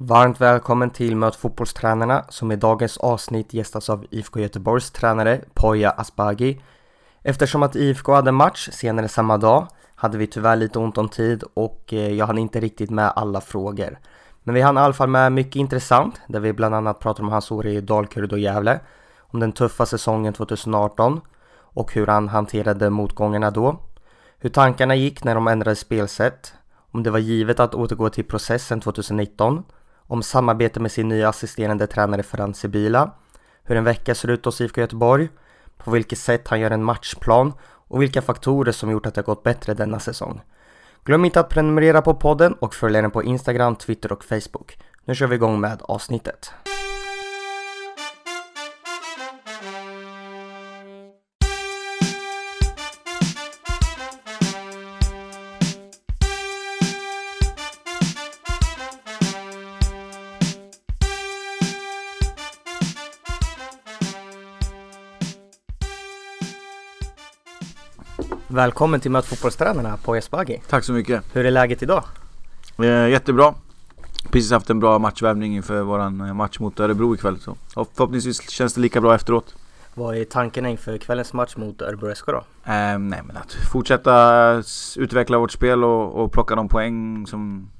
Varmt välkommen till Möt fotbollstränarna som i dagens avsnitt gästas av IFK Göteborgs tränare Poya Asbaghi. Eftersom att IFK hade match senare samma dag hade vi tyvärr lite ont om tid och eh, jag hann inte riktigt med alla frågor. Men vi hann i alla fall med mycket intressant där vi bland annat pratar om hans år i Dalkurd och Gävle, om den tuffa säsongen 2018 och hur han hanterade motgångarna då, hur tankarna gick när de ändrade spelsätt, om det var givet att återgå till processen 2019 om samarbete med sin nya assisterande tränare Ferran Sibila, hur en vecka ser ut hos IFK Göteborg, på vilket sätt han gör en matchplan och vilka faktorer som gjort att det gått bättre denna säsong. Glöm inte att prenumerera på podden och följa den på Instagram, Twitter och Facebook. Nu kör vi igång med avsnittet. Välkommen till Möt fotbollstränarna på Esbaghi. Tack så mycket. Hur är läget idag? Eh, jättebra. Precis haft en bra matchvärmning inför våran eh, match mot Örebro ikväll. Så förhoppningsvis känns det lika bra efteråt. Vad är tankarna inför kvällens match mot Örebro SK då? Eh, nej men att fortsätta utveckla vårt spel och, och plocka de poäng som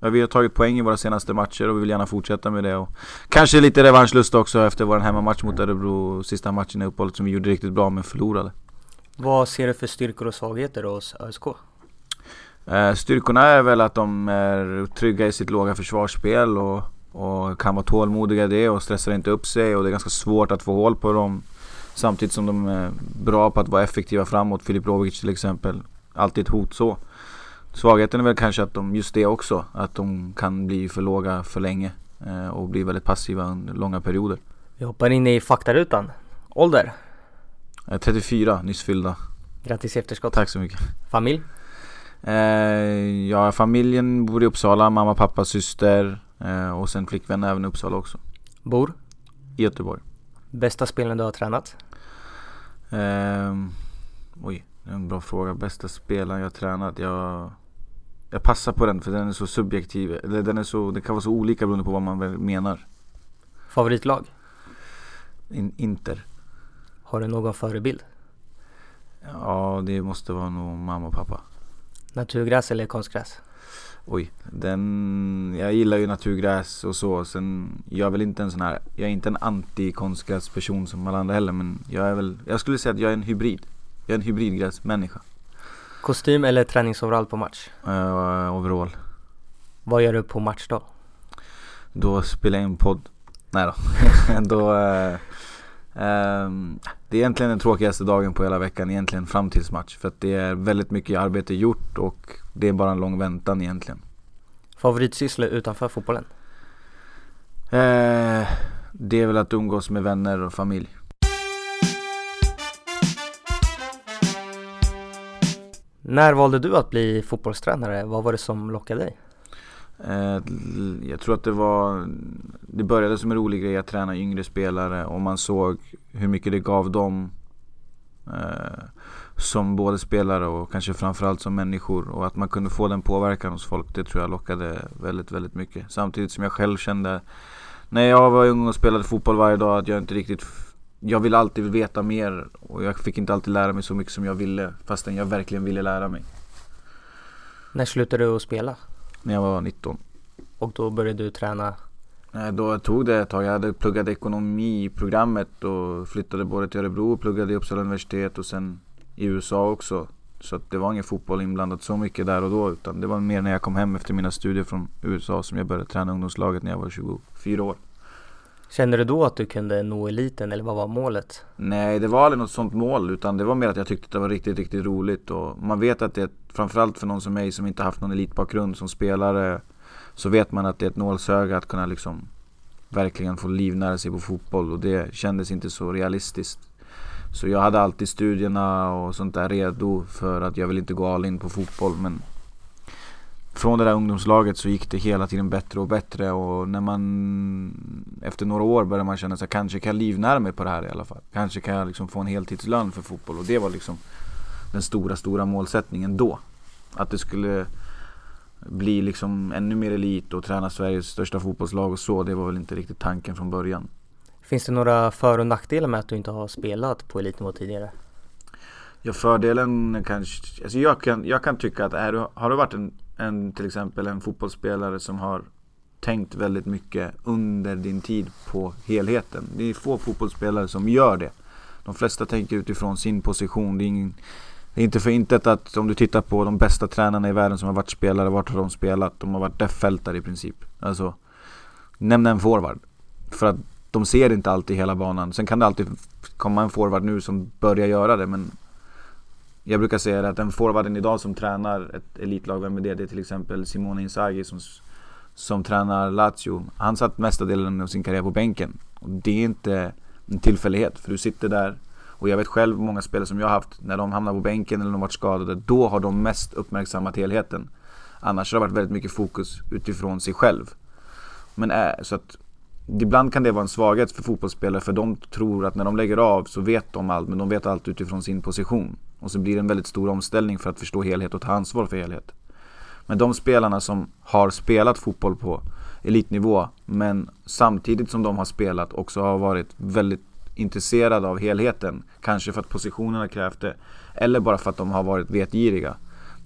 Ja, vi har tagit poäng i våra senaste matcher och vi vill gärna fortsätta med det. Och kanske lite revanschlust också efter vår hemmamatch mot Örebro, sista matchen i uppehållet som vi gjorde riktigt bra men förlorade. Vad ser du för styrkor och svagheter hos ÖSK? Eh, styrkorna är väl att de är trygga i sitt låga försvarsspel och, och kan vara tålmodiga i det och stressar inte upp sig och det är ganska svårt att få hål på dem. Samtidigt som de är bra på att vara effektiva framåt. Filip Rovic till exempel. Alltid ett hot så. Svagheten är väl kanske att de, just det också, att de kan bli för låga för länge eh, och bli väldigt passiva under långa perioder. Vi hoppar in i faktarutan. Ålder? 34, nyss fyllda. Grattis i efterskott. Tack så mycket. Familj? Eh, ja, familjen bor i Uppsala, mamma, pappa, syster eh, och sen flickvän även i Uppsala också. Bor? I Göteborg. Bästa spelaren du har tränat? Eh, oj, det är en bra fråga. Bästa spelaren jag har tränat? Jag, jag passar på den för den är så subjektiv. Eller den är så, det kan vara så olika beroende på vad man menar. Favoritlag? In, inter. Har du någon förebild? Ja, det måste vara nog mamma och pappa. Naturgräs eller konstgräs? Oj, den... Jag gillar ju naturgräs och så. Sen, jag är väl inte en sån här... Jag är inte en anti-konstgräsperson som alla andra heller. Men jag är väl... Jag skulle säga att jag är en hybrid. Jag är en hybridgräsmänniska. Kostym eller träningsoverall på match? Uh, overall. Vad gör du på match då? Då spelar jag in podd. Nej då. då... Uh, Um, det är egentligen den tråkigaste dagen på hela veckan egentligen fram tills match. För att det är väldigt mycket arbete gjort och det är bara en lång väntan egentligen. Favoritsyssla utanför fotbollen? Uh, det är väl att umgås med vänner och familj. När valde du att bli fotbollstränare? Vad var det som lockade dig? Eh, jag tror att det var Det började som en rolig grej att träna yngre spelare och man såg hur mycket det gav dem eh, Som både spelare och kanske framförallt som människor. Och att man kunde få den påverkan hos folk Det tror jag lockade väldigt, väldigt mycket. Samtidigt som jag själv kände När jag var ung och spelade fotboll varje dag att jag inte riktigt Jag ville alltid veta mer. Och jag fick inte alltid lära mig så mycket som jag ville fastän jag verkligen ville lära mig. När slutade du att spela? När jag var 19. Och då började du träna? Nej, då tog det ett tag. Jag hade pluggat ekonomi i programmet och flyttade både till Örebro och pluggade i Uppsala universitet och sen i USA också. Så det var ingen fotboll inblandat så mycket där och då utan det var mer när jag kom hem efter mina studier från USA som jag började träna ungdomslaget när jag var 24 år. Kände du då att du kunde nå eliten eller vad var målet? Nej, det var aldrig något sånt mål utan det var mer att jag tyckte att det var riktigt, riktigt roligt och man vet att det framförallt för någon som mig som inte haft någon elitbakgrund som spelare så vet man att det är ett nålsöga att kunna liksom verkligen få livnära sig på fotboll och det kändes inte så realistiskt. Så jag hade alltid studierna och sånt där redo för att jag vill inte gå all in på fotboll men från det där ungdomslaget så gick det hela tiden bättre och bättre och när man efter några år började man känna sig kanske kan jag livnära mig på det här i alla fall. Kanske kan jag liksom få en heltidslön för fotboll och det var liksom den stora, stora målsättningen då. Att det skulle bli liksom ännu mer elit och träna Sveriges största fotbollslag och så. Det var väl inte riktigt tanken från början. Finns det några för och nackdelar med att du inte har spelat på elitnivå tidigare? Ja, fördelen kanske, alltså jag kan, jag kan tycka att är du, har du varit en, än till exempel en fotbollsspelare som har tänkt väldigt mycket under din tid på helheten. Det är få fotbollsspelare som gör det. De flesta tänker utifrån sin position. Det är, ingen, det är inte för intet att om du tittar på de bästa tränarna i världen som har varit spelare, vart har de spelat? De har varit deffältare i princip. Alltså, nämn en forward. För att de ser inte alltid hela banan. Sen kan det alltid komma en forward nu som börjar göra det men jag brukar säga att den forwarden idag som tränar ett elitlag, vem är det? Det är till exempel Simone Inzaghi som, som tränar Lazio. Han satt mesta delen av sin karriär på bänken. Och det är inte en tillfällighet, för du sitter där och jag vet själv många spelare som jag har haft, när de hamnar på bänken eller de varit skadade, då har de mest uppmärksammat helheten. Annars har det varit väldigt mycket fokus utifrån sig själv. Men äh, så att Ibland kan det vara en svaghet för fotbollsspelare för de tror att när de lägger av så vet de allt men de vet allt utifrån sin position. Och så blir det en väldigt stor omställning för att förstå helhet och ta ansvar för helhet. Men de spelarna som har spelat fotboll på elitnivå men samtidigt som de har spelat också har varit väldigt intresserade av helheten. Kanske för att positionerna krävt det. Eller bara för att de har varit vetgiriga.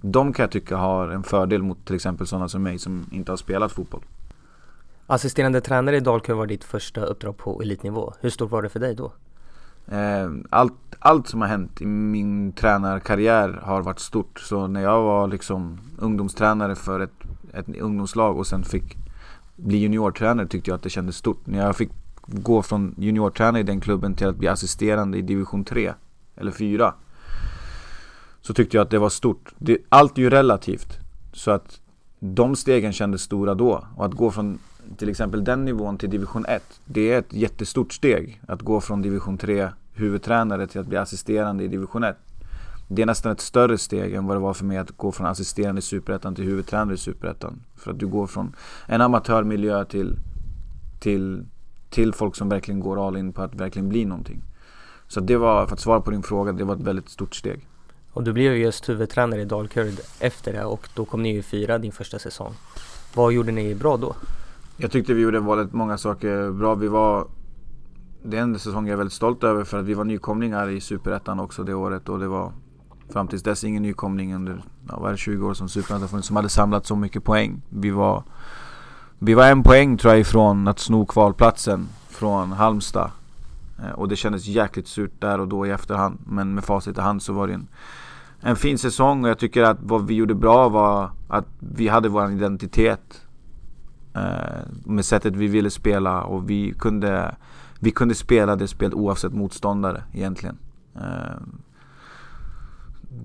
De kan jag tycka har en fördel mot till exempel sådana som mig som inte har spelat fotboll. Assisterande tränare i Dalkurd var ditt första uppdrag på elitnivå. Hur stort var det för dig då? Eh, allt, allt som har hänt i min tränarkarriär har varit stort. Så när jag var liksom ungdomstränare för ett, ett ungdomslag och sen fick bli juniortränare tyckte jag att det kändes stort. När jag fick gå från juniortränare i den klubben till att bli assisterande i division 3 eller 4 så tyckte jag att det var stort. Det, allt är ju relativt. Så att de stegen kändes stora då. Och att gå från till exempel den nivån till division 1. Det är ett jättestort steg. Att gå från division 3 huvudtränare till att bli assisterande i division 1. Det är nästan ett större steg än vad det var för mig att gå från assisterande i Superettan till huvudtränare i Superettan. För att du går från en amatörmiljö till, till, till folk som verkligen går all in på att verkligen bli någonting. Så det var, för att svara på din fråga, det var ett väldigt stort steg. Och du blev ju just huvudtränare i Dalkurd efter det och då kom ni ju fyra din första säsong. Vad gjorde ni bra då? Jag tyckte vi gjorde väldigt många saker bra. Vi var det är en säsong jag är väldigt stolt över för att vi var nykomlingar i Superettan också det året och det var fram tills dess ingen nykomling under ja, var 20 år som Superettan funnits som hade samlat så mycket poäng. Vi var, vi var en poäng tror jag ifrån att sno kvalplatsen från Halmstad. Eh, och det kändes jäkligt surt där och då i efterhand. Men med facit i hand så var det en, en fin säsong och jag tycker att vad vi gjorde bra var att vi hade vår identitet. Eh, med sättet vi ville spela och vi kunde, vi kunde spela det spelet oavsett motståndare egentligen. Eh,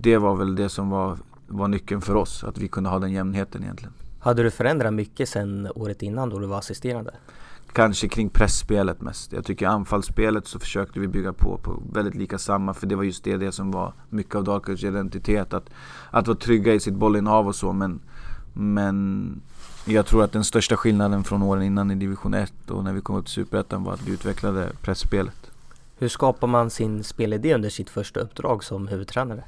det var väl det som var, var nyckeln för oss, att vi kunde ha den jämnheten egentligen. Hade du förändrat mycket sen året innan då du var assisterande? Kanske kring pressspelet mest. Jag tycker anfallsspelet så försökte vi bygga på, på väldigt lika samma. För det var just det, det som var mycket av Dalkurds identitet. Att, att vara trygga i sitt bollinnehav och så. Men, men jag tror att den största skillnaden från åren innan i division 1 och när vi kom upp till Superettan var att vi utvecklade pressspelet. Hur skapar man sin spelidé under sitt första uppdrag som huvudtränare?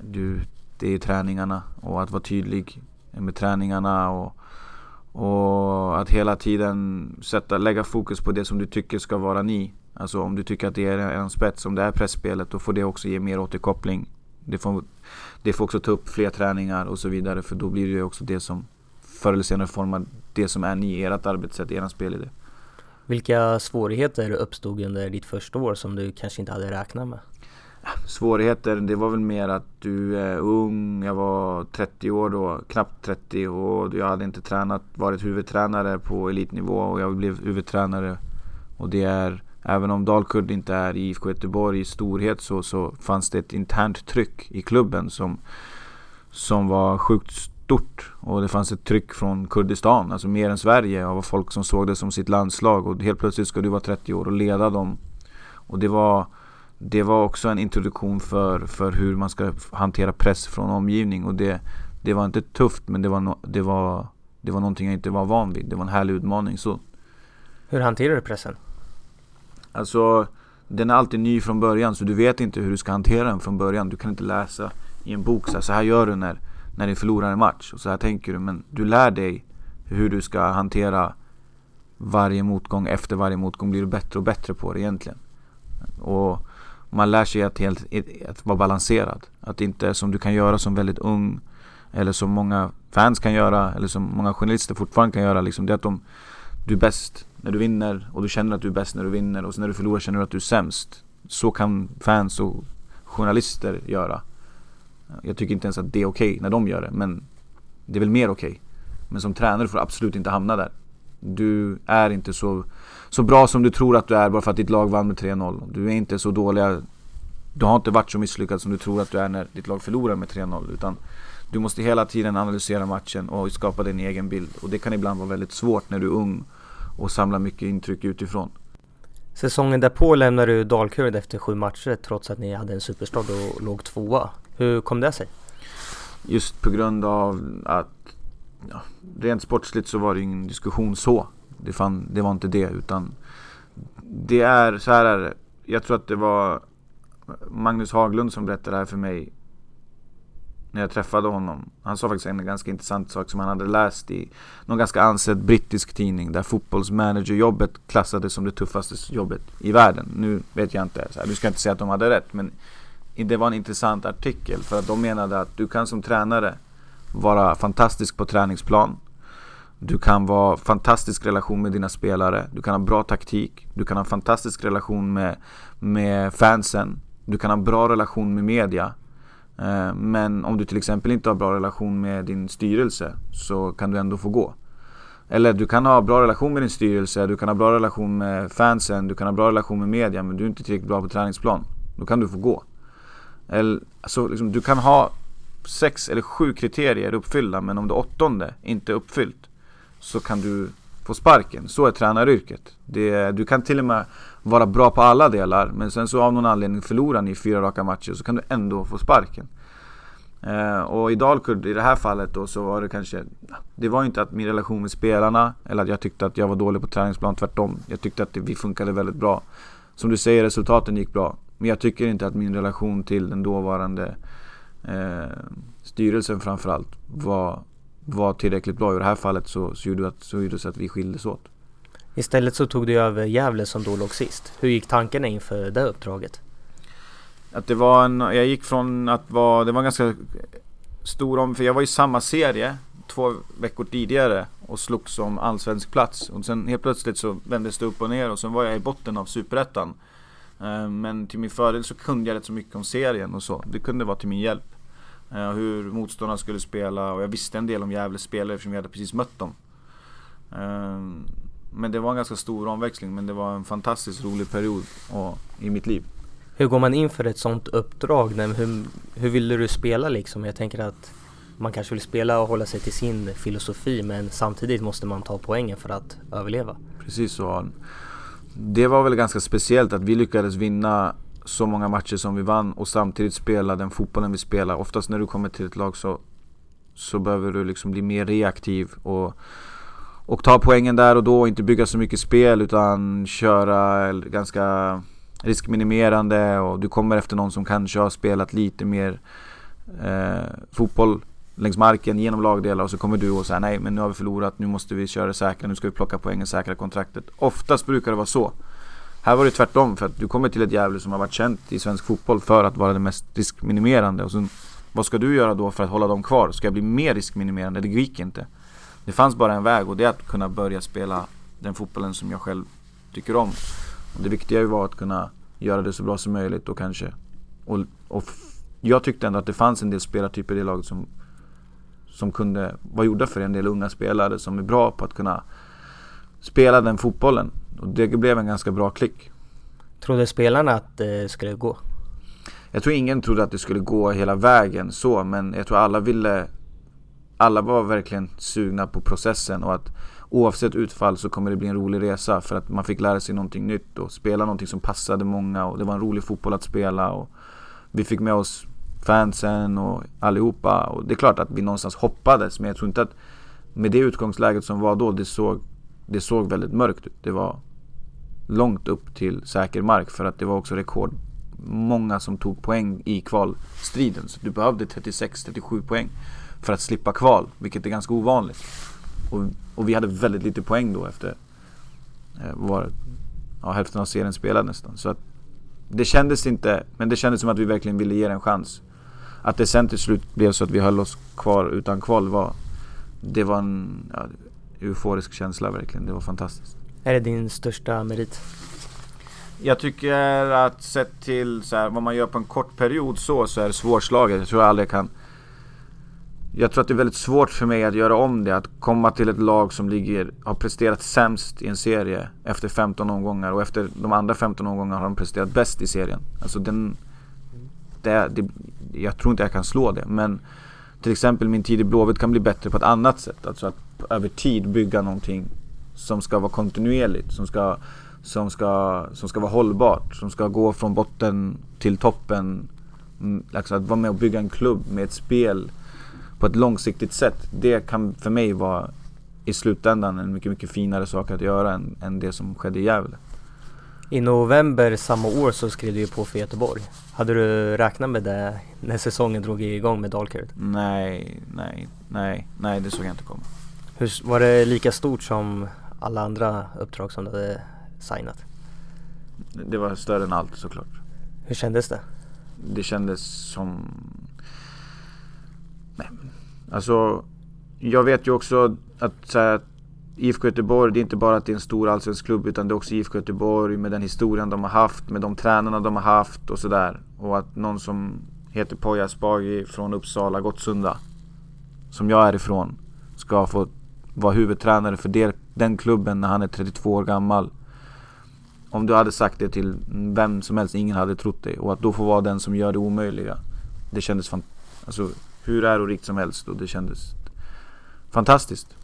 Du, det är träningarna och att vara tydlig med träningarna och, och att hela tiden sätta, lägga fokus på det som du tycker ska vara ni. Alltså om du tycker att det är en spets, om det är pressspelet, då får det också ge mer återkoppling. Det får, det får också ta upp fler träningar och så vidare för då blir det också det som förr eller senare formar det som är ni, ert arbetssätt, er spelidé. Vilka svårigheter uppstod under ditt första år som du kanske inte hade räknat med? Svårigheter, det var väl mer att du är ung, jag var 30 år då, knappt 30 och jag hade inte tränat, varit huvudtränare på elitnivå och jag blev huvudtränare. Och det är, även om Dalkurd inte är IFK Göteborg i storhet så, så fanns det ett internt tryck i klubben som, som var sjukt stort. Och det fanns ett tryck från Kurdistan, alltså mer än Sverige, av folk som såg det som sitt landslag. Och helt plötsligt ska du vara 30 år och leda dem. Och det var, det var också en introduktion för, för hur man ska hantera press från omgivning. Och det, det var inte tufft, men det var, no, det, var, det var någonting jag inte var van vid. Det var en härlig utmaning. Så. Hur hanterar du pressen? Alltså, den är alltid ny från början, så du vet inte hur du ska hantera den från början. Du kan inte läsa i en bok så här, så här gör du när när ni förlorar en match. Och så här tänker du, men du lär dig hur du ska hantera varje motgång. Efter varje motgång blir du bättre och bättre på det egentligen. Och man lär sig att, helt, att vara balanserad. Att inte som du kan göra som väldigt ung eller som många fans kan göra eller som många journalister fortfarande kan göra. Liksom, det är att de, du är bäst när du vinner och du känner att du är bäst när du vinner och sen när du förlorar känner du att du är sämst. Så kan fans och journalister göra. Jag tycker inte ens att det är okej okay när de gör det men det är väl mer okej. Okay. Men som tränare får du absolut inte hamna där. Du är inte så, så bra som du tror att du är bara för att ditt lag vann med 3-0. Du är inte så dåliga Du har inte varit så misslyckad som du tror att du är när ditt lag förlorar med 3-0 utan Du måste hela tiden analysera matchen och skapa din egen bild och det kan ibland vara väldigt svårt när du är ung och samlar mycket intryck utifrån. Säsongen därpå lämnade du Dalkurd efter sju matcher trots att ni hade en superstad och låg tvåa. Hur kom det sig? Just på grund av att ja, rent sportsligt så var det ingen diskussion så. Det, fann, det var inte det utan det är så här är det. Jag tror att det var Magnus Haglund som berättade det här för mig när jag träffade honom. Han sa faktiskt en ganska intressant sak som han hade läst i någon ganska ansedd brittisk tidning där fotbollsmanagerjobbet klassades som det tuffaste jobbet i världen. Nu vet jag inte, så här, du ska inte säga att de hade rätt men det var en intressant artikel för att de menade att du kan som tränare vara fantastisk på träningsplan. Du kan vara fantastisk relation med dina spelare. Du kan ha bra taktik. Du kan ha fantastisk relation med, med fansen. Du kan ha bra relation med media. Eh, men om du till exempel inte har bra relation med din styrelse så kan du ändå få gå. Eller du kan ha bra relation med din styrelse, du kan ha bra relation med fansen, du kan ha bra relation med media men du är inte tillräckligt bra på träningsplan. Då kan du få gå. Eller, alltså, liksom, du kan ha sex eller sju kriterier uppfyllda men om det åttonde inte är uppfyllt så kan du få sparken. Så är tränaryrket. Det, du kan till och med vara bra på alla delar men sen så av någon anledning förlorar ni fyra raka matcher så kan du ändå få sparken. Eh, och i Dalkurd i det här fallet då så var det kanske Det var inte att min relation med spelarna eller att jag tyckte att jag var dålig på träningsplan, tvärtom. Jag tyckte att det, vi funkade väldigt bra. Som du säger, resultaten gick bra. Men jag tycker inte att min relation till den dåvarande eh, styrelsen framförallt var, var tillräckligt bra. I det här fallet så, så, gjorde, att, så gjorde det så att vi skildes åt. Istället så tog du över Gävle som då låg sist. Hur gick tankarna inför det uppdraget? Att det var en, jag gick från att vara, det var en ganska stor om, för jag var i samma serie två veckor tidigare och slogs om allsvensk plats. Och sen helt plötsligt så vändes det upp och ner och sen var jag i botten av superettan. Eh, men till min fördel så kunde jag rätt så mycket om serien och så. Det kunde vara till min hjälp. Eh, hur motståndarna skulle spela och jag visste en del om Gävles spelare eftersom jag hade precis mött dem. Eh, men det var en ganska stor omväxling men det var en fantastiskt rolig period i mitt liv. Hur går man in för ett sånt uppdrag? Hur, hur ville du spela liksom? Jag tänker att man kanske vill spela och hålla sig till sin filosofi men samtidigt måste man ta poängen för att överleva. Precis så det var väl ganska speciellt att vi lyckades vinna så många matcher som vi vann och samtidigt spela den fotbollen vi spelar. Oftast när du kommer till ett lag så, så behöver du liksom bli mer reaktiv och, och ta poängen där och då och inte bygga så mycket spel utan köra ganska riskminimerande och du kommer efter någon som kanske har spelat lite mer eh, fotboll längs marken genom lagdelar och så kommer du och säger nej men nu har vi förlorat, nu måste vi köra det säkra, nu ska vi plocka poängen, säkra kontraktet. Oftast brukar det vara så. Här var det tvärtom för att du kommer till ett Gävle som har varit känt i svensk fotboll för att vara det mest riskminimerande och sen vad ska du göra då för att hålla dem kvar? Ska jag bli mer riskminimerande? Det gick inte. Det fanns bara en väg och det är att kunna börja spela den fotbollen som jag själv tycker om. Och det viktiga var att kunna göra det så bra som möjligt och kanske och, och jag tyckte ändå att det fanns en del spelartyper i det laget som som kunde vara gjorda för en del unga spelare som är bra på att kunna spela den fotbollen. Och det blev en ganska bra klick. Trodde spelarna att det skulle gå? Jag tror ingen trodde att det skulle gå hela vägen så, men jag tror alla ville alla var verkligen sugna på processen och att oavsett utfall så kommer det bli en rolig resa för att man fick lära sig någonting nytt och spela någonting som passade många och det var en rolig fotboll att spela och vi fick med oss fansen och allihopa. Och det är klart att vi någonstans hoppades men jag tror inte att med det utgångsläget som var då, det såg, det såg väldigt mörkt ut. Det var långt upp till säker mark för att det var också rekord många som tog poäng i kvalstriden. Så du behövde 36-37 poäng för att slippa kval, vilket är ganska ovanligt. Och, och vi hade väldigt lite poäng då efter eh, var, ja, hälften av serien spelad nästan. Så att det kändes inte, men det kändes som att vi verkligen ville ge det en chans. Att det sen till slut blev så att vi höll oss kvar utan kval var, det var en ja, euforisk känsla verkligen. Det var fantastiskt. Är det din största merit? Jag tycker att sett till så här, vad man gör på en kort period så, så är det svårslaget. Jag tror jag aldrig kan jag tror att det är väldigt svårt för mig att göra om det. Att komma till ett lag som ligger, har presterat sämst i en serie efter 15 omgångar och efter de andra 15 omgångarna har de presterat bäst i serien. Alltså den... Det, det, jag tror inte jag kan slå det men till exempel min tid i Blåvitt kan bli bättre på ett annat sätt. Alltså att över tid bygga någonting som ska vara kontinuerligt, som ska, som ska, som ska vara hållbart, som ska gå från botten till toppen. Mm, alltså att vara med och bygga en klubb med ett spel på ett långsiktigt sätt. Det kan för mig vara i slutändan en mycket, mycket finare sak att göra än, än det som skedde i Gävle. I november samma år så skrev du ju på för Göteborg. Hade du räknat med det när säsongen drog igång med Dalkurd? Nej, nej, nej, nej det såg jag inte komma. Hur, var det lika stort som alla andra uppdrag som du hade signat? Det var större än allt såklart. Hur kändes det? Det kändes som Nej, alltså jag vet ju också att så här, IFK Göteborg, det är inte bara att det är en stor allsvensk klubb utan det är också IFK Göteborg med den historien de har haft, med de tränarna de har haft och sådär. Och att någon som heter Poya Asbaghi från Uppsala, Gottsunda, som jag är ifrån, ska få vara huvudtränare för det, den klubben när han är 32 år gammal. Om du hade sagt det till vem som helst, ingen hade trott dig. Och att då få vara den som gör det omöjliga. Det kändes fantastiskt. Alltså, hur ärorikt som helst och det kändes fantastiskt.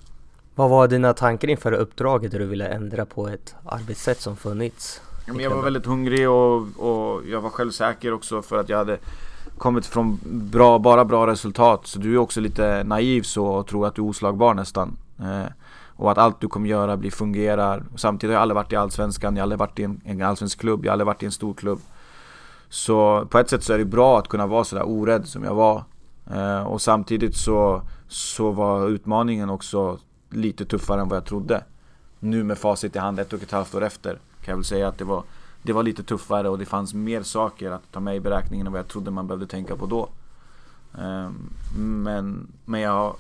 Vad var dina tankar inför uppdraget där du ville ändra på ett arbetssätt som funnits? jag var väldigt hungrig och, och jag var självsäker också för att jag hade kommit från bra, bara bra resultat. Så du är också lite naiv så och tror att du är oslagbar nästan. Eh, och att allt du kommer göra blir fungerar. Samtidigt har jag aldrig varit i Allsvenskan, jag har aldrig varit i en, en allsvensk klubb, jag har aldrig varit i en stor klubb. Så på ett sätt så är det bra att kunna vara sådär orädd som jag var. Eh, och samtidigt så, så var utmaningen också lite tuffare än vad jag trodde. Nu med facit i hand ett och ett halvt år efter kan jag väl säga att det var, det var lite tuffare och det fanns mer saker att ta med i beräkningen än vad jag trodde man behövde tänka på då. Ehm, men, men jag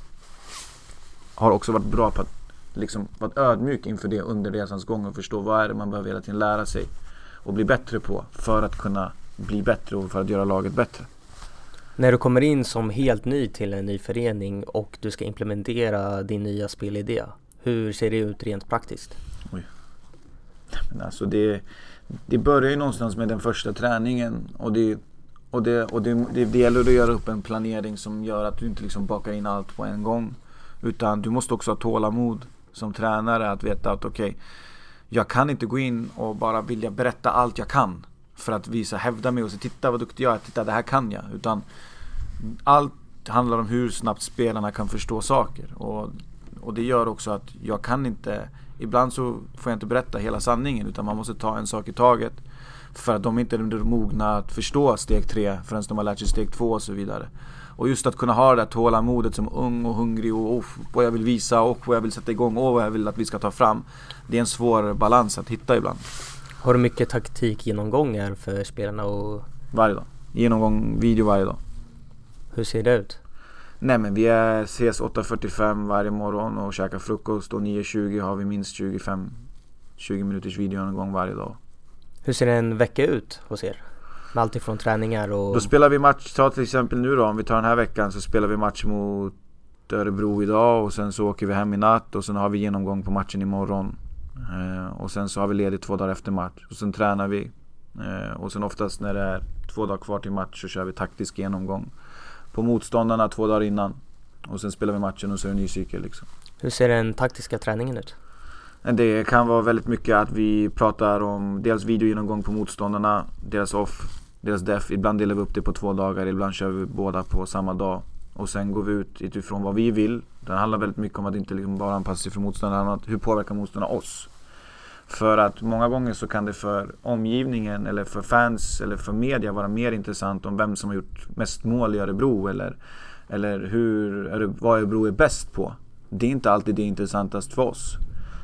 har också varit bra på att liksom varit ödmjuk inför det under resans gång och förstå vad är det man behöver hela tiden lära sig och bli bättre på för att kunna bli bättre och för att göra laget bättre. När du kommer in som helt ny till en ny förening och du ska implementera din nya spelidé, hur ser det ut rent praktiskt? Oj. Men alltså det, det börjar ju någonstans med den första träningen och det, och det, och det, det, det gäller att göra upp en planering som gör att du inte liksom bakar in allt på en gång. Utan du måste också ha tålamod som tränare att veta att okej, okay, jag kan inte gå in och bara vilja berätta allt jag kan för att visa, hävda mig och säga titta vad duktig jag är, titta det här kan jag. Utan allt handlar om hur snabbt spelarna kan förstå saker. Och, och det gör också att jag kan inte, ibland så får jag inte berätta hela sanningen utan man måste ta en sak i taget. För att de inte är mogna att förstå steg tre förrän de har lärt sig steg två och så vidare. Och just att kunna ha det där tålamodet som ung och hungrig och oh, vad jag vill visa och vad jag vill sätta igång och vad jag vill att vi ska ta fram. Det är en svår balans att hitta ibland. Har du mycket taktikgenomgångar för spelarna? Och... Varje dag. Genomgång video varje dag. Hur ser det ut? Nej men vi är, ses 8.45 varje morgon och käkar frukost och 9.20 har vi minst 25 20 minuters videogenomgång varje dag. Hur ser en vecka ut hos er? Med allt ifrån träningar och... Då spelar vi match, ta till exempel nu då om vi tar den här veckan så spelar vi match mot Örebro idag och sen så åker vi hem i natt och sen har vi genomgång på matchen imorgon. Eh, och sen så har vi ledigt två dagar efter match. Och sen tränar vi. Eh, och sen oftast när det är två dagar kvar till match så kör vi taktisk genomgång. På motståndarna två dagar innan. Och sen spelar vi matchen och så är det en ny cykel liksom. Hur ser den taktiska träningen ut? Det kan vara väldigt mycket att vi pratar om dels videogenomgång på motståndarna, deras off, deras def. Ibland delar vi upp det på två dagar, ibland kör vi båda på samma dag. Och sen går vi ut utifrån vad vi vill. Det handlar väldigt mycket om att inte liksom bara anpassa sig för motståndarna. Hur påverkar motståndarna oss? För att många gånger så kan det för omgivningen eller för fans eller för media vara mer intressant om vem som har gjort mest mål i Örebro eller Eller hur, vad Örebro är bäst på. Det är inte alltid det intressantast för oss.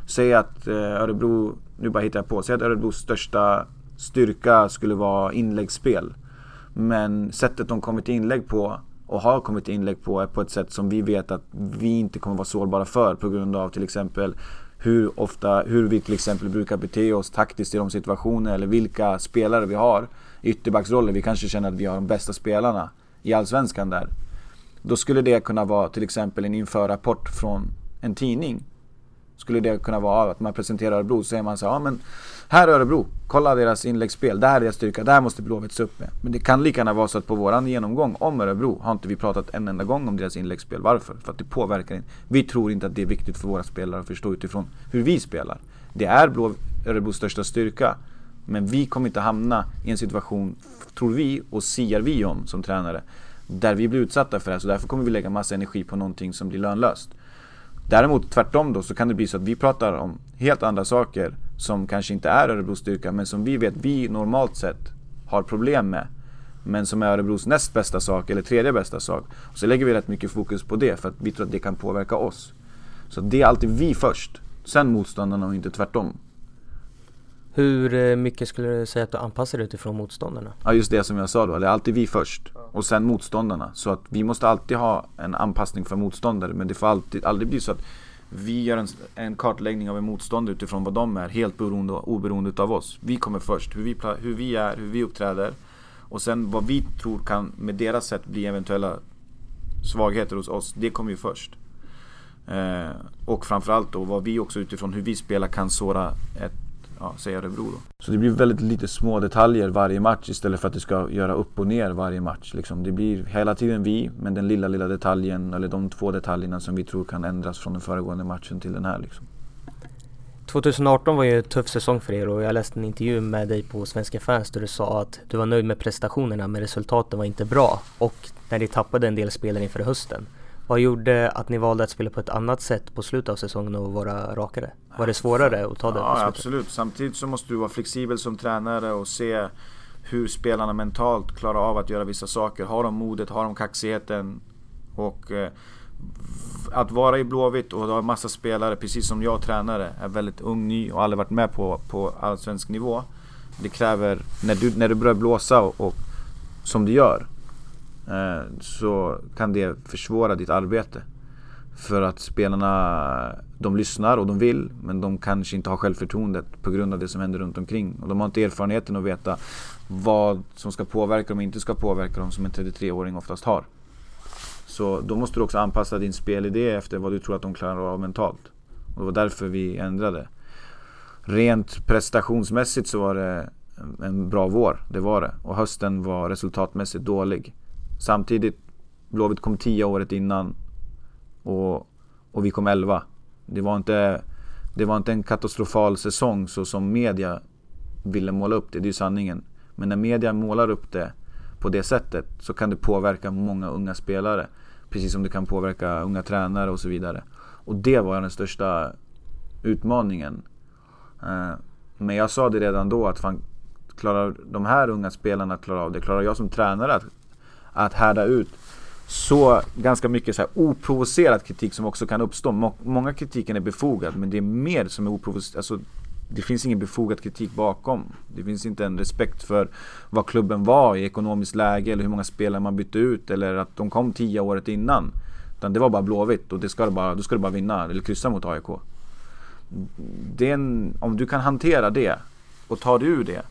Säg att eh, Örebro, nu bara hittar jag på, säg att Örebros största styrka skulle vara inläggsspel. Men sättet de kommer till inlägg på och har kommit inlägg på är på ett sätt som vi vet att vi inte kommer vara sårbara för på grund av till exempel hur ofta, hur vi till exempel brukar bete oss taktiskt i de situationer eller vilka spelare vi har i ytterbacksroller. Vi kanske känner att vi har de bästa spelarna i Allsvenskan där. Då skulle det kunna vara till exempel en införrapport från en tidning. Skulle det kunna vara att man presenterar Örebro så säger man så ja men här är Örebro, kolla deras inläggsspel, det här är deras styrka, det här måste Blåvitt se upp med. Men det kan lika gärna vara så att på våran genomgång om Örebro har inte vi pratat en enda gång om deras inläggsspel. Varför? För att det påverkar inte. Vi tror inte att det är viktigt för våra spelare att förstå utifrån hur vi spelar. Det är Blå, Örebros största styrka. Men vi kommer inte hamna i en situation, tror vi och siar vi om som tränare, där vi blir utsatta för det här. Så därför kommer vi lägga massa energi på någonting som blir lönlöst. Däremot tvärtom då så kan det bli så att vi pratar om helt andra saker som kanske inte är Örebros styrka men som vi vet vi normalt sett har problem med. Men som är Örebros näst bästa sak eller tredje bästa sak. Och så lägger vi rätt mycket fokus på det för att vi tror att det kan påverka oss. Så det är alltid vi först, sen motståndarna och inte tvärtom. Hur eh, mycket skulle du säga att du anpassar dig utifrån motståndarna? Ja just det som jag sa då, det är alltid vi först och sen motståndarna. Så att vi måste alltid ha en anpassning för motståndare men det får alltid, aldrig bli så att vi gör en, en kartläggning av en motståndare utifrån vad de är, helt beroende, oberoende av oss. Vi kommer först, hur vi, hur vi är, hur vi uppträder och sen vad vi tror kan med deras sätt bli eventuella svagheter hos oss, det kommer ju först. Eh, och framförallt då vad vi också utifrån hur vi spelar kan såra ett ja, säg Örebro då. Så det blir väldigt lite små detaljer varje match istället för att det ska göra upp och ner varje match. Liksom. Det blir hela tiden vi, men den lilla, lilla detaljen, eller de två detaljerna som vi tror kan ändras från den föregående matchen till den här. Liksom. 2018 var ju en tuff säsong för er och jag läste en intervju med dig på Svenska fans där du sa att du var nöjd med prestationerna men resultaten var inte bra och när ni tappade en del spelare inför hösten. Vad gjorde att ni valde att spela på ett annat sätt på slutet av säsongen och vara rakare? Var det svårare att ta det Ja absolut, samtidigt så måste du vara flexibel som tränare och se hur spelarna mentalt klarar av att göra vissa saker. Har de modet, har de kaxigheten? Och eh, att vara i Blåvitt och ha massa spelare, precis som jag tränare, är väldigt ung, ny och aldrig varit med på, på allsvensk nivå. Det kräver, när du, när du börjar blåsa och, och som du gör, Eh, så kan det försvåra ditt arbete. För att spelarna, de lyssnar och de vill men de kanske inte har självförtroendet på grund av det som händer runt omkring. Och de har inte erfarenheten att veta vad som ska påverka dem och inte ska påverka dem som en 33-åring oftast har. Så då måste du också anpassa din spelidé efter vad du tror att de klarar av mentalt. Och det var därför vi ändrade. Rent prestationsmässigt så var det en bra vår, det var det. Och hösten var resultatmässigt dålig. Samtidigt, Blåvitt kom 10 året innan och, och vi kom 11. Det var, inte, det var inte en katastrofal säsong så som media ville måla upp det, det är ju sanningen. Men när media målar upp det på det sättet så kan det påverka många unga spelare. Precis som det kan påverka unga tränare och så vidare. Och det var den största utmaningen. Eh, men jag sa det redan då att fan, klarar de här unga spelarna att klara av det? Klarar jag som tränare att att härda ut så ganska mycket så här oprovocerad kritik som också kan uppstå. Många kritiken är befogad men det är mer som är oprovocerad. Alltså, det finns ingen befogad kritik bakom. Det finns inte en respekt för vad klubben var i ekonomiskt läge eller hur många spelare man bytte ut eller att de kom tio året innan. Utan det var bara Blåvitt och det ska bara, då ska du bara vinna eller kryssa mot AIK. Det en, om du kan hantera det och ta dig ur det.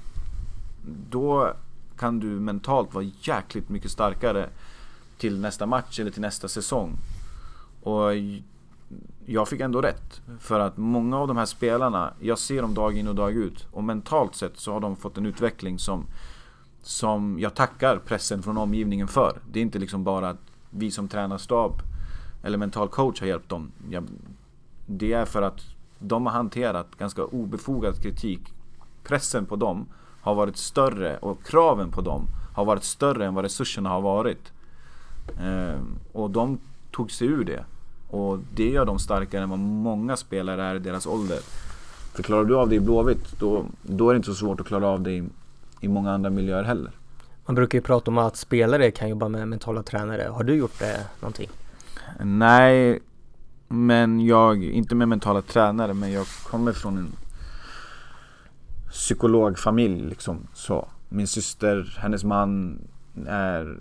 Då kan du mentalt vara jäkligt mycket starkare till nästa match eller till nästa säsong. Och jag fick ändå rätt. För att många av de här spelarna, jag ser dem dag in och dag ut. Och mentalt sett så har de fått en utveckling som, som jag tackar pressen från omgivningen för. Det är inte liksom bara att vi som tränarstab eller mental coach har hjälpt dem. det är för att de har hanterat ganska obefogad kritik. Pressen på dem har varit större och kraven på dem har varit större än vad resurserna har varit. Eh, och de tog sig ur det. Och det gör dem starkare än vad många spelare är i deras ålder. För klarar du av det i Blåvitt, då, då är det inte så svårt att klara av det i, i många andra miljöer heller. Man brukar ju prata om att spelare kan jobba med mentala tränare. Har du gjort det någonting? Nej, men jag, inte med mentala tränare, men jag kommer från en psykologfamilj liksom. Så. Min syster, hennes man är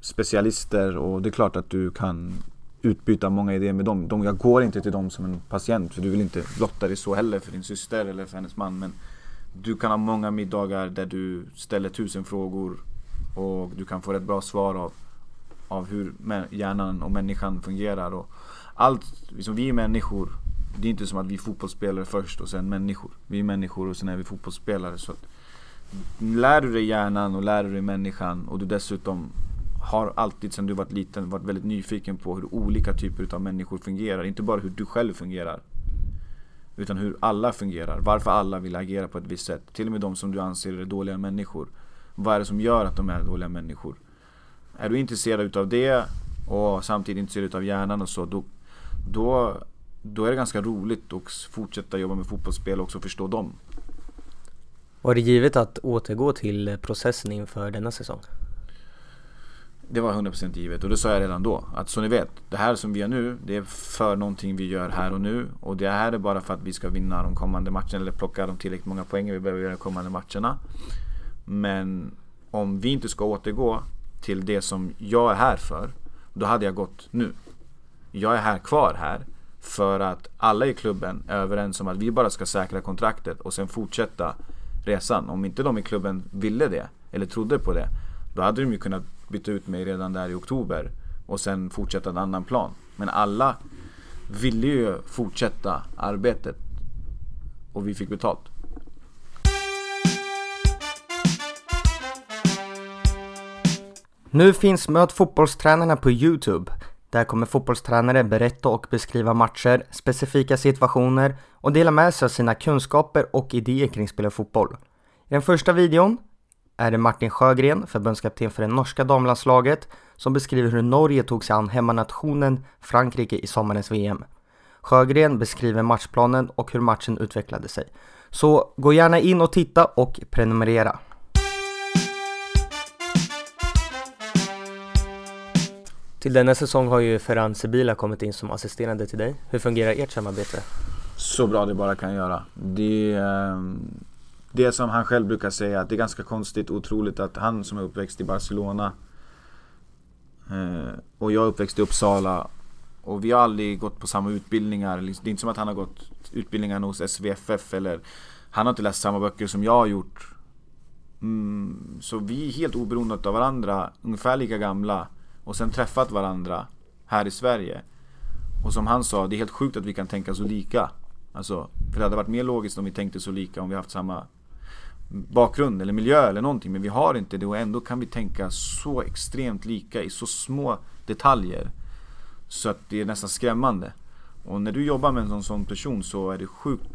specialister och det är klart att du kan utbyta många idéer med dem. De, jag går inte till dem som en patient för du vill inte blotta dig så heller för din syster eller för hennes man. Men du kan ha många middagar där du ställer tusen frågor och du kan få ett bra svar av, av hur hjärnan och människan fungerar. Och allt, liksom vi är människor. Det är inte som att vi är fotbollsspelare först och sen människor. Vi är människor och sen är vi fotbollsspelare. Så lär du dig hjärnan och lär du dig människan och du dessutom har alltid sedan du var liten varit väldigt nyfiken på hur olika typer av människor fungerar. Inte bara hur du själv fungerar. Utan hur alla fungerar. Varför alla vill agera på ett visst sätt. Till och med de som du anser är dåliga människor. Vad är det som gör att de är dåliga människor? Är du intresserad utav det och samtidigt intresserad utav hjärnan och så. Då, då, då är det ganska roligt att fortsätta jobba med fotbollsspel och också förstå dem. Var det givet att återgå till processen inför denna säsong? Det var 100% givet och det sa jag redan då. Att så ni vet, det här som vi gör nu, det är för någonting vi gör här och nu. Och det här är bara för att vi ska vinna de kommande matcherna eller plocka de tillräckligt många poäng vi behöver göra de kommande matcherna. Men om vi inte ska återgå till det som jag är här för, då hade jag gått nu. Jag är här kvar här för att alla i klubben är överens om att vi bara ska säkra kontraktet och sen fortsätta resan. Om inte de i klubben ville det, eller trodde på det, då hade de ju kunnat byta ut mig redan där i oktober och sen fortsätta en annan plan. Men alla ville ju fortsätta arbetet och vi fick betalt. Nu finns Möt fotbollstränarna på Youtube. Där kommer fotbollstränare berätta och beskriva matcher, specifika situationer och dela med sig av sina kunskaper och idéer kring spel och fotboll. I den första videon är det Martin Sjögren, förbundskapten för det norska damlandslaget, som beskriver hur Norge tog sig an hemmanationen Frankrike i sommarens VM. Sjögren beskriver matchplanen och hur matchen utvecklade sig. Så gå gärna in och titta och prenumerera. Till denna säsong har ju Ferran Sibila kommit in som assisterande till dig. Hur fungerar ert samarbete? Så bra det bara kan göra. Det, eh, det som han själv brukar säga, att det är ganska konstigt och otroligt att han som är uppväxt i Barcelona eh, och jag är uppväxt i Uppsala och vi har aldrig gått på samma utbildningar. Liksom, det är inte som att han har gått utbildningar hos SVFF eller han har inte läst samma böcker som jag har gjort. Mm, så vi är helt oberoende av varandra, ungefär lika gamla och sen träffat varandra här i Sverige. Och som han sa, det är helt sjukt att vi kan tänka så lika. Alltså, för det hade varit mer logiskt om vi tänkte så lika om vi haft samma bakgrund eller miljö eller någonting. Men vi har inte det och ändå kan vi tänka så extremt lika i så små detaljer. Så att det är nästan skrämmande. Och när du jobbar med en sån, sån person så är det sjukt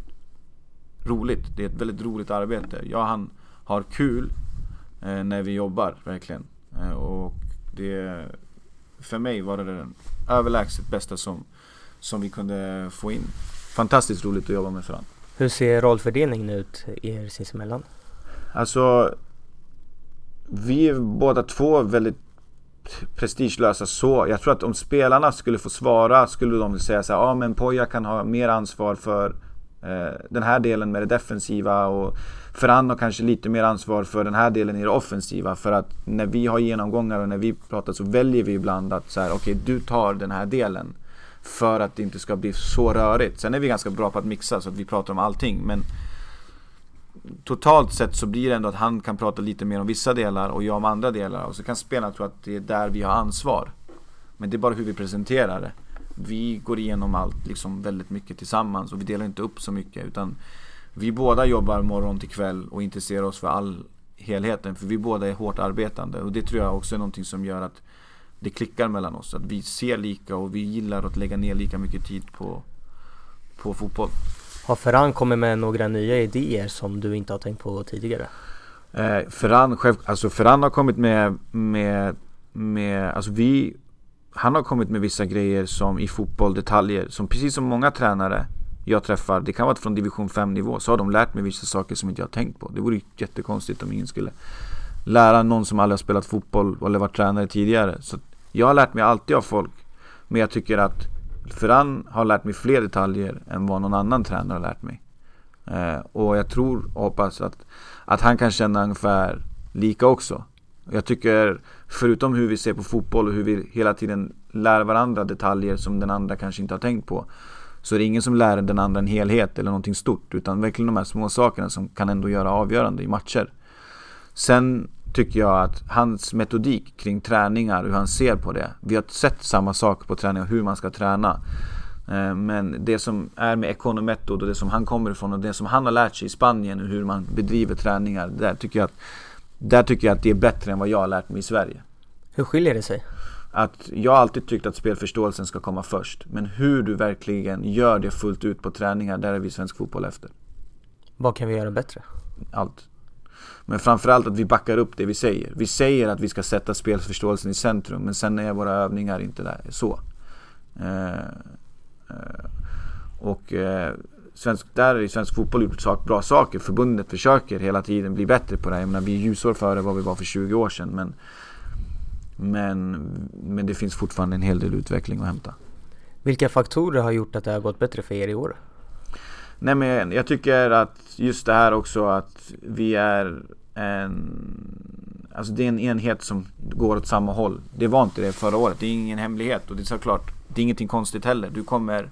roligt. Det är ett väldigt roligt arbete. Jag och han har kul eh, när vi jobbar verkligen. Eh, och det, för mig var det den överlägset bästa som, som vi kunde få in. Fantastiskt roligt att jobba med Ferran. Hur ser rollfördelningen ut er sinsemellan? Alltså, vi är båda två väldigt prestigelösa så. Jag tror att om spelarna skulle få svara skulle de säga så här, ja men Poja kan ha mer ansvar för eh, den här delen med det defensiva och Ferran har kanske lite mer ansvar för den här delen i det offensiva. För att när vi har genomgångar och när vi pratar så väljer vi ibland att så här, okej okay, du tar den här delen. För att det inte ska bli så rörigt. Sen är vi ganska bra på att mixa så att vi pratar om allting. Men totalt sett så blir det ändå att han kan prata lite mer om vissa delar och jag om andra delar. Och så kan spelarna tro att det är där vi har ansvar. Men det är bara hur vi presenterar det. Vi går igenom allt liksom väldigt mycket tillsammans och vi delar inte upp så mycket. Utan vi båda jobbar morgon till kväll och intresserar oss för all helheten. För vi båda är hårt arbetande och det tror jag också är någonting som gör att det klickar mellan oss. Att vi ser lika och vi gillar att lägga ner lika mycket tid på, på fotboll. Har Ferran kommit med några nya idéer som du inte har tänkt på tidigare? Eh, Ferran, själv, alltså Ferran har kommit med, med, med, alltså vi Han har kommit med vissa grejer som i fotboll, detaljer, som precis som många tränare jag träffar, det kan vara från division 5 nivå, så har de lärt mig vissa saker som inte jag har tänkt på. Det vore jättekonstigt om ingen skulle lära någon som aldrig har spelat fotboll eller varit tränare tidigare. Så jag har lärt mig alltid av folk. Men jag tycker att Ferran har lärt mig fler detaljer än vad någon annan tränare har lärt mig. Eh, och jag tror och hoppas att, att han kan känna ungefär lika också. Jag tycker, förutom hur vi ser på fotboll och hur vi hela tiden lär varandra detaljer som den andra kanske inte har tänkt på. Så det är ingen som lär den andra en helhet eller någonting stort. Utan verkligen de här små sakerna som kan ändå göra avgörande i matcher. Sen tycker jag att hans metodik kring träningar, hur han ser på det. Vi har sett samma sak på träning och hur man ska träna. Eh, men det som är med Econometod och det som han kommer ifrån och det som han har lärt sig i Spanien och hur man bedriver träningar. Där tycker jag att, där tycker jag att det är bättre än vad jag har lärt mig i Sverige. Hur skiljer det sig? Att jag har alltid tyckt att spelförståelsen ska komma först. Men hur du verkligen gör det fullt ut på träningar, där är vi svensk fotboll efter. Vad kan vi göra bättre? Allt. Men framförallt att vi backar upp det vi säger. Vi säger att vi ska sätta spelförståelsen i centrum, men sen är våra övningar inte där så. Eh, eh, och eh, svensk, där är svensk fotboll gjort sak, bra saker. Förbundet försöker hela tiden bli bättre på det här. Jag menar, vi är ljusår före vad vi var för 20 år sedan. Men, men, men det finns fortfarande en hel del utveckling att hämta. Vilka faktorer har gjort att det har gått bättre för er i år? Nej men jag tycker att just det här också att vi är en... Alltså det är en enhet som går åt samma håll. Det var inte det förra året. Det är ingen hemlighet och det är såklart, det är ingenting konstigt heller. Du kommer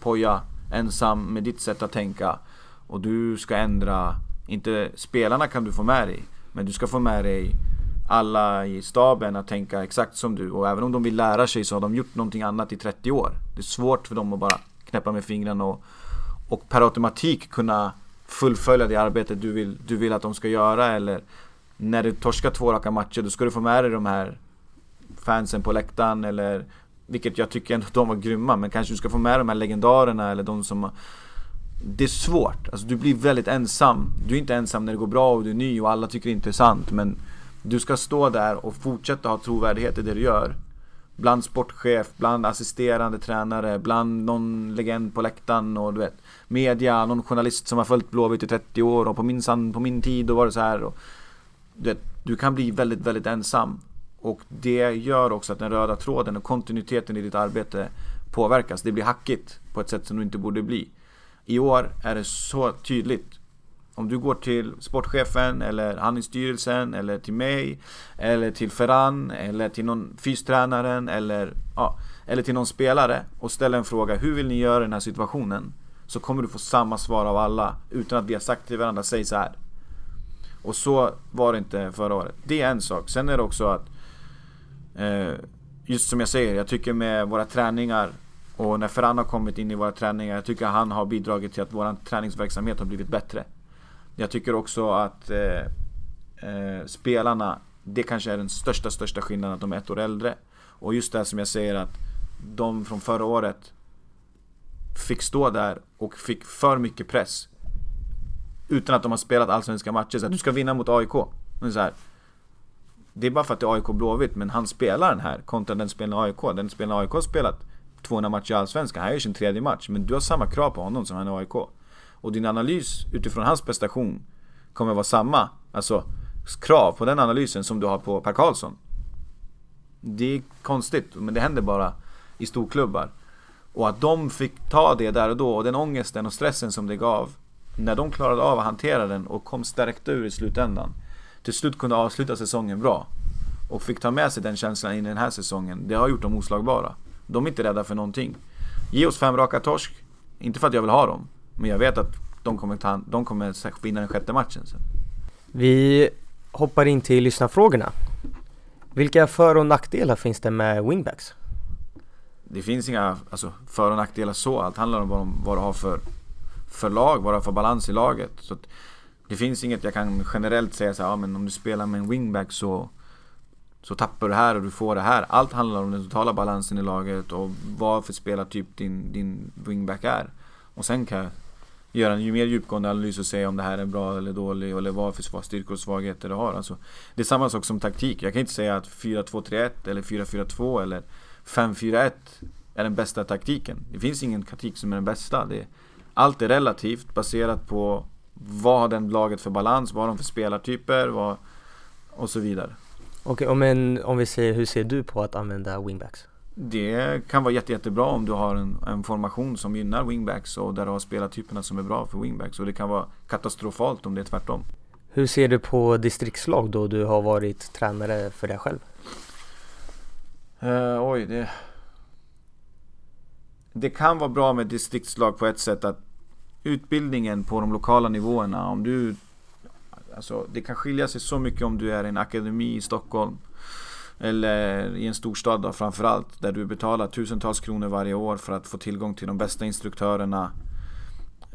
poja ensam med ditt sätt att tänka och du ska ändra, inte spelarna kan du få med dig, men du ska få med dig alla i staben att tänka exakt som du. Och även om de vill lära sig så har de gjort någonting annat i 30 år. Det är svårt för dem att bara knäppa med fingrarna och, och per automatik kunna fullfölja det arbete du vill, du vill att de ska göra. Eller när du torskar två raka matcher då ska du få med dig de här fansen på läktaren eller vilket jag tycker ändå de var grymma men kanske du ska få med de här legendarerna eller de som Det är svårt, alltså du blir väldigt ensam. Du är inte ensam när det går bra och du är ny och alla tycker det är intressant men du ska stå där och fortsätta ha trovärdighet i det du gör. Bland sportchef, bland assisterande tränare, bland någon legend på läktaren och du vet Media, någon journalist som har följt Blåvitt i 30 år och på min, på min tid då var det så här och, du, vet, du kan bli väldigt, väldigt ensam. Och det gör också att den röda tråden och kontinuiteten i ditt arbete påverkas. Det blir hackigt på ett sätt som det inte borde bli. I år är det så tydligt om du går till sportchefen eller han i styrelsen eller till mig Eller till Ferran eller till någon fystränaren eller, ja, eller till någon spelare och ställer en fråga Hur vill ni göra i den här situationen? Så kommer du få samma svar av alla utan att vi har sagt till varandra Säg så här Och så var det inte förra året Det är en sak, sen är det också att eh, Just som jag säger, jag tycker med våra träningar och när Ferran har kommit in i våra träningar, jag tycker han har bidragit till att vår träningsverksamhet har blivit bättre. Jag tycker också att eh, eh, spelarna, det kanske är den största, största skillnaden att de är ett år äldre. Och just det som jag säger att de från förra året fick stå där och fick för mycket press. Utan att de har spelat allsvenska matcher. Så att du ska vinna mot AIK. Men så här, det är bara för att det är AIK Blåvitt, men han spelar den här kontra den spelaren AIK. Den spelaren AIK har spelat 200 matcher i Allsvenskan, han gör sin tredje match. Men du har samma krav på honom som han i AIK. Och din analys utifrån hans prestation kommer vara samma, alltså krav på den analysen som du har på Per Karlsson. Det är konstigt, men det händer bara i storklubbar. Och att de fick ta det där och då och den ångesten och stressen som det gav När de klarade av att hantera den och kom stärkta ur i slutändan Till slut kunde avsluta säsongen bra Och fick ta med sig den känslan in i den här säsongen Det har gjort dem oslagbara De är inte rädda för någonting Ge oss fem raka torsk Inte för att jag vill ha dem men jag vet att de kommer, ta, de kommer vinna den sjätte matchen sen. Vi hoppar in till lyssnarfrågorna. Vilka för och nackdelar finns det med wingbacks? Det finns inga alltså, för och nackdelar så. Allt handlar om vad, de, vad du har för, för lag, vad du har för balans i laget. Så det finns inget jag kan generellt säga så här, ja, men om du spelar med en wingback så så tappar du här och du får det här. Allt handlar om den totala balansen i laget och vad för spelartyp din, din wingback är. Och sen kan jag göra en mer djupgående analys och säga om det här är bra eller dålig eller vad för styrkor och svagheter det har. Alltså, det är samma sak som taktik. Jag kan inte säga att 4-2-3-1 eller 4-4-2 eller 5-4-1 är den bästa taktiken. Det finns ingen taktik som är den bästa. Det, allt är relativt baserat på vad har den laget för balans, vad har de för spelartyper, vad, och så vidare. Okej, okay, men om vi säger, hur ser du på att använda wingbacks? Det kan vara jätte, jättebra om du har en, en, formation som gynnar wingbacks och där du har spelartyperna som är bra för wingbacks. Och det kan vara katastrofalt om det är tvärtom. Hur ser du på distriktslag då du har varit tränare för dig själv? Uh, oj, det... Det kan vara bra med distriktslag på ett sätt att utbildningen på de lokala nivåerna, om du... Alltså, det kan skilja sig så mycket om du är i en akademi i Stockholm eller i en storstad då framförallt, där du betalar tusentals kronor varje år för att få tillgång till de bästa instruktörerna.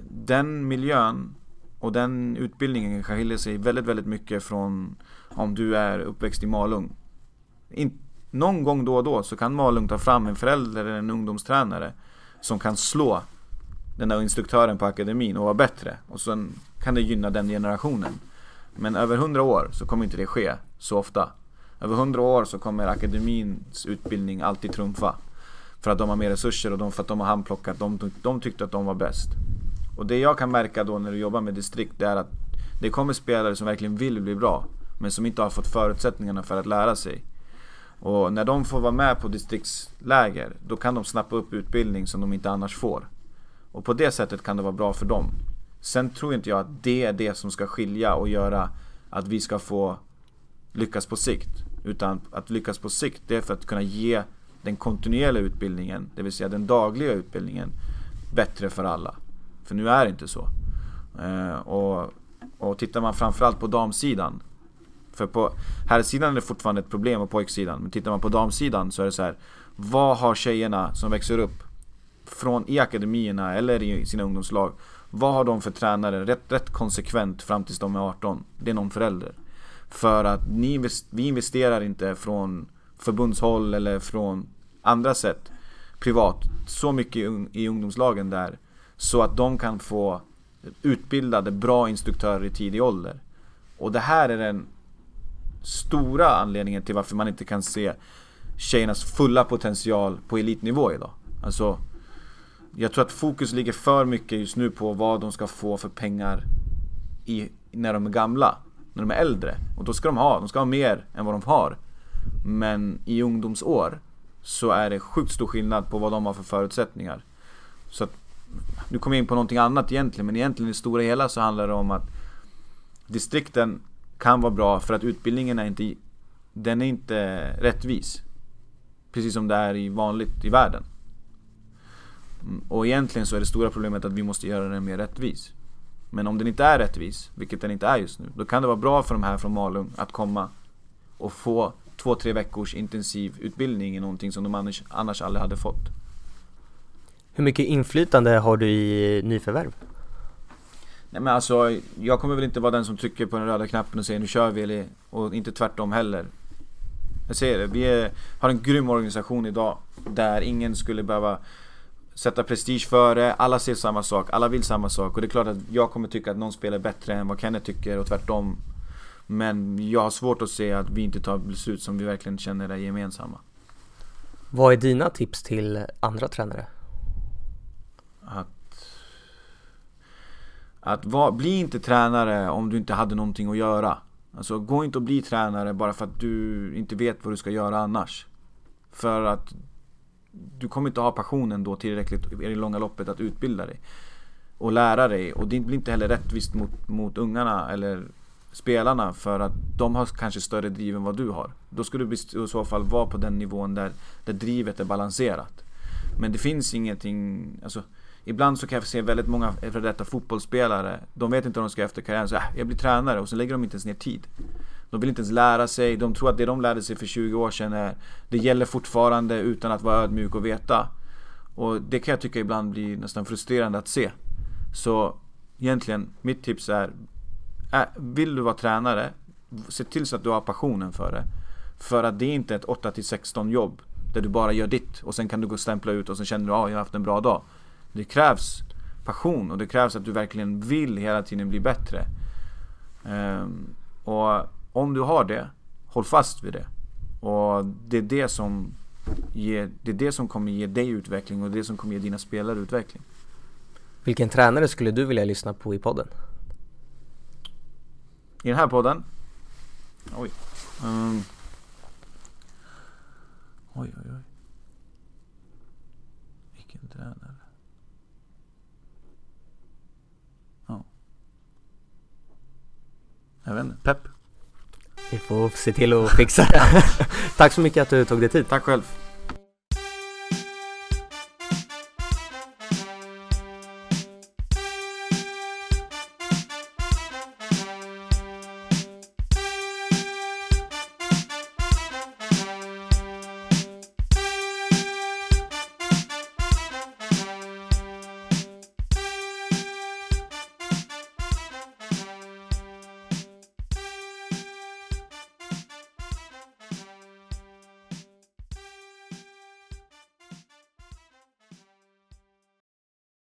Den miljön och den utbildningen kan skilja sig väldigt, väldigt mycket från om du är uppväxt i Malung. In, någon gång då och då så kan Malung ta fram en förälder eller en ungdomstränare som kan slå den där instruktören på akademin och vara bättre. Och sen kan det gynna den generationen. Men över hundra år så kommer inte det ske så ofta. Över hundra år så kommer akademins utbildning alltid trumfa. För att de har mer resurser och de, för att de har handplockat. De, de tyckte att de var bäst. Och det jag kan märka då när du jobbar med distrikt det är att det kommer spelare som verkligen vill bli bra. Men som inte har fått förutsättningarna för att lära sig. Och när de får vara med på distriktsläger, då kan de snappa upp utbildning som de inte annars får. Och på det sättet kan det vara bra för dem. Sen tror inte jag att det är det som ska skilja och göra att vi ska få lyckas på sikt. Utan att lyckas på sikt, det är för att kunna ge den kontinuerliga utbildningen, det vill säga den dagliga utbildningen, bättre för alla. För nu är det inte så. Eh, och, och tittar man framförallt på damsidan. För på herrsidan är det fortfarande ett problem och pojksidan. Men tittar man på damsidan så är det så här. Vad har tjejerna som växer upp från i akademierna eller i sina ungdomslag. Vad har de för tränare rätt, rätt konsekvent fram tills de är 18? Det är någon förälder. För att ni, vi investerar inte från förbundshåll eller från andra sätt privat så mycket i ungdomslagen där så att de kan få utbildade bra instruktörer i tidig ålder. Och det här är den stora anledningen till varför man inte kan se tjejernas fulla potential på elitnivå idag. Alltså, jag tror att fokus ligger för mycket just nu på vad de ska få för pengar i, när de är gamla när de är äldre. Och då ska de ha, de ska ha mer än vad de har. Men i ungdomsår så är det sjukt stor skillnad på vad de har för förutsättningar. Så att, nu kommer jag in på någonting annat egentligen, men egentligen i det stora hela så handlar det om att distrikten kan vara bra för att utbildningen är inte, den är inte rättvis. Precis som det är i vanligt i världen. Mm, och egentligen så är det stora problemet att vi måste göra den mer rättvis. Men om den inte är rättvis, vilket den inte är just nu, då kan det vara bra för de här från Malung att komma och få två, tre veckors intensiv utbildning i någonting som de annars, annars aldrig hade fått. Hur mycket inflytande har du i nyförvärv? Nej men alltså, jag kommer väl inte vara den som trycker på den röda knappen och säger nu kör vi, eller, och inte tvärtom heller. Jag säger det, vi är, har en grym organisation idag där ingen skulle behöva sätta prestige före, alla ser samma sak, alla vill samma sak och det är klart att jag kommer tycka att någon spelar bättre än vad Kenneth tycker och tvärtom. Men jag har svårt att se att vi inte tar beslut som vi verkligen känner är gemensamma. Vad är dina tips till andra tränare? Att... Att var, bli inte tränare om du inte hade någonting att göra. Alltså gå inte och bli tränare bara för att du inte vet vad du ska göra annars. För att du kommer inte ha passionen då tillräckligt i det långa loppet att utbilda dig. Och lära dig. Och det blir inte heller rättvist mot, mot ungarna eller spelarna för att de har kanske större driv än vad du har. Då ska du i så fall vara på den nivån där, där drivet är balanserat. Men det finns ingenting, alltså Ibland så kan jag se väldigt många före detta fotbollsspelare De vet inte vad de ska efter karriären, så äh, jag blir tränare och så lägger de inte ens ner tid de vill inte ens lära sig, de tror att det de lärde sig för 20 år sedan är, det gäller fortfarande utan att vara ödmjuk och veta. Och det kan jag tycka ibland blir nästan frustrerande att se. Så egentligen, mitt tips är, är vill du vara tränare, se till så att du har passionen för det. För att det är inte ett 8 16 jobb där du bara gör ditt och sen kan du gå och stämpla ut och sen känner du att ah, jag har haft en bra dag. Det krävs passion och det krävs att du verkligen vill hela tiden bli bättre. Um, och om du har det, håll fast vid det. Och det är det som, ger, det är det som kommer ge dig utveckling och det som kommer ge dina spelare utveckling. Vilken tränare skulle du vilja lyssna på i podden? I den här podden? Oj. Um. Oj, oj, oj. Vilken tränare. Ja. Jag vet inte. Pepp. Vi får se till att fixa det. Tack så mycket att du tog dig tid. Tack själv.